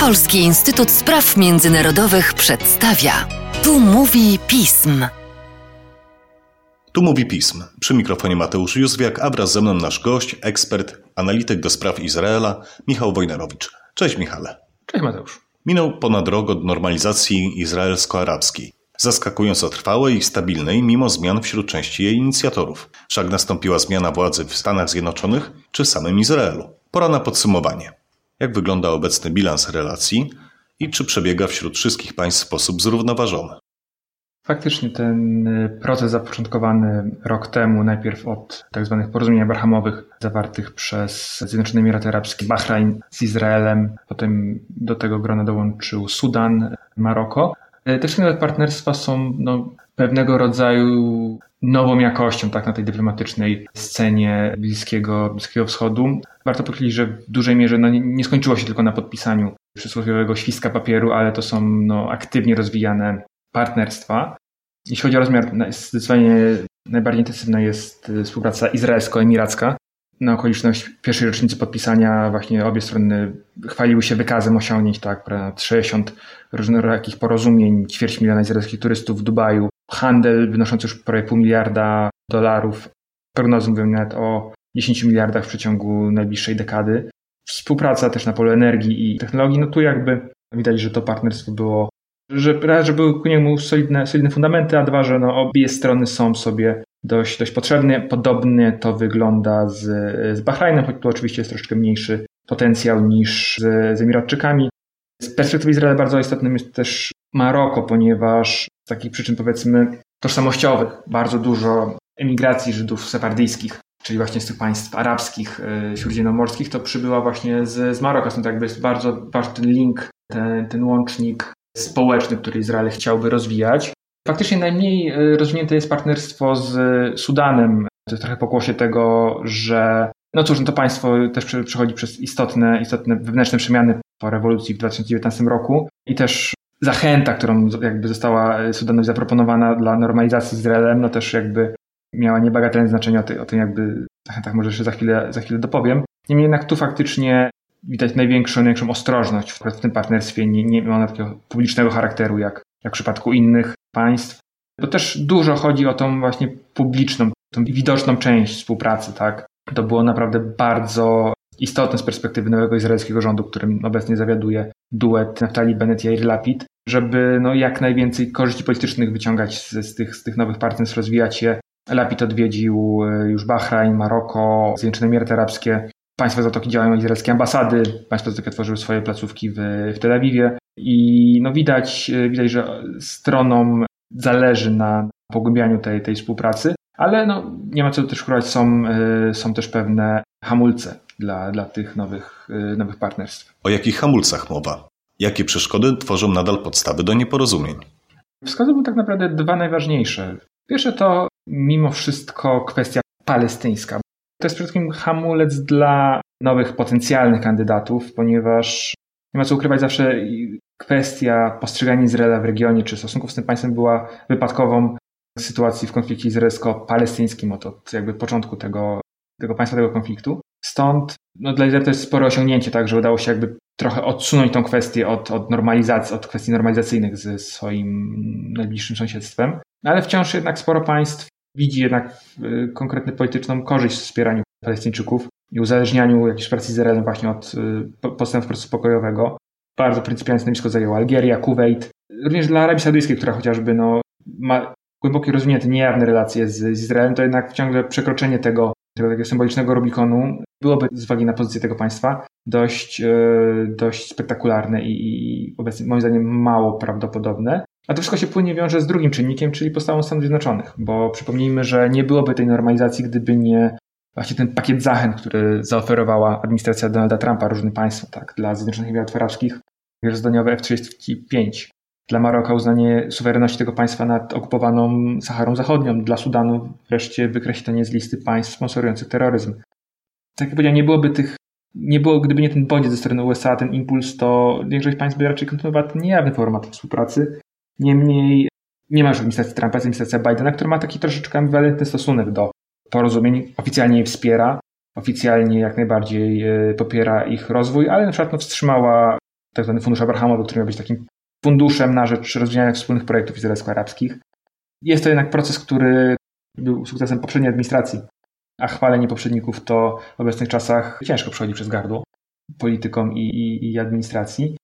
Polski Instytut Spraw Międzynarodowych przedstawia. Tu mówi pism. Tu mówi pism. Przy mikrofonie Mateusz Józwiak, a wraz ze mną nasz gość, ekspert, analityk do spraw Izraela, Michał Wojnarowicz. Cześć Michale. Cześć Mateusz. Minął ponad rok od normalizacji izraelsko-arabskiej. Zaskakująco trwałej i stabilnej, mimo zmian wśród części jej inicjatorów. Wszak nastąpiła zmiana władzy w Stanach Zjednoczonych czy samym Izraelu. Pora na podsumowanie. Jak wygląda obecny bilans relacji i czy przebiega wśród wszystkich państw w sposób zrównoważony? Faktycznie ten proces zapoczątkowany rok temu, najpierw od tzw. Tak porozumień abrahamowych zawartych przez Zjednoczone Emiraty Arabskie, Bahrain z Izraelem, potem do tego grona dołączył Sudan, Maroko. Te wszystkie partnerstwa są no, pewnego rodzaju nową jakością tak, na tej dyplomatycznej scenie Bliskiego, Bliskiego Wschodu. Warto podkreślić, że w dużej mierze no, nie, skończyło się tylko na podpisaniu przysłowiowego świska papieru, ale to są no, aktywnie rozwijane partnerstwa. Jeśli chodzi o rozmiar, zdecydowanie najbardziej intensywna jest y, współpraca izraelsko-emiracka. Na okoliczność pierwszej rocznicy podpisania właśnie obie strony chwaliły się wykazem osiągnięć, tak, 60 różnorakich porozumień, ćwierć miliona izraelskich turystów w Dubaju, handel wynoszący już prawie pół miliarda dolarów, prognozy mówią nawet o 10 miliardach w przeciągu najbliższej dekady. Współpraca też na polu energii i technologii, no tu jakby widać, że to partnerstwo było że że były ku niemu solidne, solidne fundamenty, a dwa, że no, obie strony są sobie dość, dość potrzebne. Podobnie to wygląda z, z Bahrajnem, choć tu oczywiście jest troszeczkę mniejszy potencjał niż z, z Emiratczykami. Z perspektywy Izraela bardzo istotnym jest też Maroko, ponieważ z takich przyczyn powiedzmy tożsamościowych bardzo dużo emigracji Żydów separdyjskich, czyli właśnie z tych państw arabskich, yy, śródziemnomorskich, to przybyła właśnie z, z Maroka. Stąd jakby jest bardzo ważny link, ten, ten łącznik społeczny, który Izrael chciałby rozwijać. Faktycznie najmniej e, rozwinięte jest partnerstwo z Sudanem. To jest trochę pokłosie tego, że no cóż, no to państwo też przechodzi przez istotne, istotne wewnętrzne przemiany po rewolucji w 2019 roku i też zachęta, którą jakby została Sudanowi zaproponowana dla normalizacji z Izraelem, no też jakby miała niebagatelne znaczenie, o, o tym jakby zachętach może jeszcze za chwilę, za chwilę dopowiem. Niemniej jednak tu faktycznie widać największą, największą ostrożność w, w tym partnerstwie. Nie, nie ma ona takiego publicznego charakteru jak, jak w przypadku innych państw. Bo też dużo chodzi o tą właśnie publiczną, tą widoczną część współpracy, tak? To było naprawdę bardzo istotne z perspektywy nowego izraelskiego rządu, którym obecnie zawiaduje duet Naftali Bennett i Yair Lapid, żeby no, jak najwięcej korzyści politycznych wyciągać z, z, tych, z tych nowych partnerstw, rozwijać je. Lapid odwiedził e, już Bahrain, Maroko, Zjednoczone Emiraty Arabskie, Państwa Zatoki działają izraelskie ambasady, państwa Zatoki otworzyły swoje placówki w, w Tel Awiwie i no widać, widać, że stronom zależy na pogłębianiu tej, tej współpracy, ale no, nie ma co też ukrywać, są, y, są też pewne hamulce dla, dla tych nowych, nowych partnerstw. O jakich hamulcach mowa? Jakie przeszkody tworzą nadal podstawy do nieporozumień? Wskazałbym tak naprawdę dwa najważniejsze. Pierwsze to mimo wszystko kwestia palestyńska. To jest przede wszystkim hamulec dla nowych potencjalnych kandydatów, ponieważ nie ma co ukrywać, zawsze kwestia postrzegania Izraela w regionie czy stosunków z tym państwem była wypadkową sytuacji w konflikcie izraelsko-palestyńskim od, od jakby początku tego, tego państwa, tego konfliktu. Stąd no, dla Izraela to jest spore osiągnięcie, tak, że udało się jakby trochę odsunąć tą kwestię od, od normalizacji, od kwestii normalizacyjnych ze swoim najbliższym sąsiedztwem. Ale wciąż jednak sporo państw widzi jednak y, konkretną polityczną korzyść w wspieraniu Palestyńczyków i uzależnianiu jakiejś pracy z Izraelem właśnie od y, postępu procesu pokojowego. Bardzo pryncypialne stanowisko zajęła Algieria, Kuwait, również dla Arabii Saudyjskiej, która chociażby no, ma głębokie rozwinięte, niejawne relacje z, z Izraelem, to jednak ciągle przekroczenie tego takiego symbolicznego Rubikonu byłoby z uwagi na pozycję tego państwa dość, yy, dość spektakularne i, i obecnie moim zdaniem mało prawdopodobne. A to wszystko się płynnie wiąże z drugim czynnikiem, czyli postawą Stanów Zjednoczonych, bo przypomnijmy, że nie byłoby tej normalizacji, gdyby nie właśnie ten pakiet zachęt, który zaoferowała administracja Donalda Trumpa różnym państwom, tak, dla Zjednoczonych Emiratów Arabskich, rozdaniowe F-35, dla Maroka uznanie suwerenności tego państwa nad okupowaną Saharą Zachodnią, dla Sudanu wreszcie wykreślenie z listy państw sponsorujących terroryzm. Tak jak powiedziałem, nie byłoby tych, nie było, gdyby nie ten bodziec ze strony USA, ten impuls, to większość państw by raczej kontynuowała ten niejawny format współpracy, Niemniej nie ma już administracji Trumpa, jest administracja Bidena, która ma taki troszeczkę ambiwalentny stosunek do porozumień. Oficjalnie je wspiera, oficjalnie jak najbardziej e, popiera ich rozwój, ale na przykład no, wstrzymała tak zwany Fundusz Abrahamowy, który miał być takim funduszem na rzecz rozwijania wspólnych projektów izraelsko-arabskich. Jest to jednak proces, który był sukcesem poprzedniej administracji, a chwalenie poprzedników to w obecnych czasach ciężko przechodzi przez gardło politykom i, i, i administracji.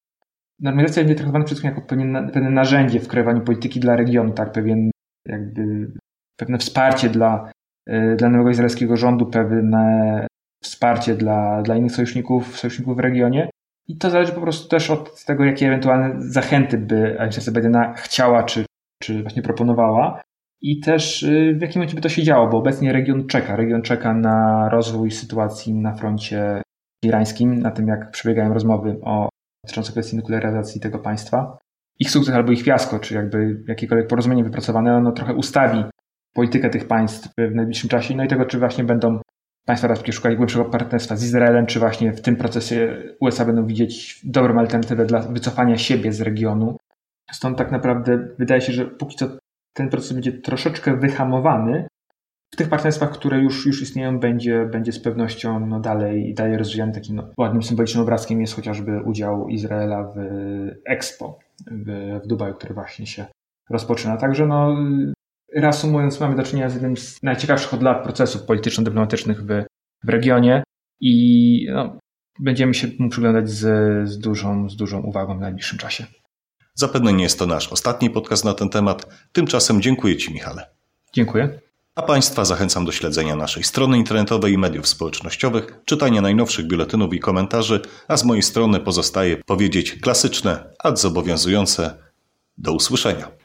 Normalizacja będzie traktowana przede wszystkim jako pewne, narzędzie w kreowaniu polityki dla regionu, tak, pewien jakby pewne wsparcie dla, y, dla nowego izraelskiego rządu, pewne wsparcie dla, dla innych sojuszników, sojuszników w regionie. I to zależy po prostu też od tego, jakie ewentualne zachęty by administracja Bidena chciała, czy, czy właśnie proponowała. I też y, w jakim momencie by to się działo, bo obecnie region czeka. Region czeka na rozwój sytuacji na froncie irańskim, na tym jak przebiegają rozmowy o dotyczące kwestii nuklearyzacji tego państwa. Ich sukces albo ich fiasko, czy jakby jakiekolwiek porozumienie wypracowane, ono trochę ustawi politykę tych państw w najbliższym czasie, no i tego, czy właśnie będą państwa arabskie szukali głębszego partnerstwa z Izraelem, czy właśnie w tym procesie USA będą widzieć dobrą alternatywę dla wycofania siebie z regionu. Stąd tak naprawdę wydaje się, że póki co ten proces będzie troszeczkę wyhamowany. W tych partnerstwach, które już, już istnieją, będzie, będzie z pewnością no, dalej, dalej rozwijany. Takim no, ładnym, symbolicznym obrazkiem jest chociażby udział Izraela w Expo w, w Dubaju, który właśnie się rozpoczyna. Także no, reasumując, mamy do czynienia z jednym z najciekawszych od lat procesów polityczno-dyplomatycznych w, w regionie i no, będziemy się mu przyglądać z, z, dużą, z dużą uwagą w najbliższym czasie. Zapewne nie jest to nasz ostatni podcast na ten temat. Tymczasem dziękuję Ci, Michale. Dziękuję. A Państwa zachęcam do śledzenia naszej strony internetowej i mediów społecznościowych, czytania najnowszych biuletynów i komentarzy, a z mojej strony pozostaje powiedzieć klasyczne, a zobowiązujące do usłyszenia.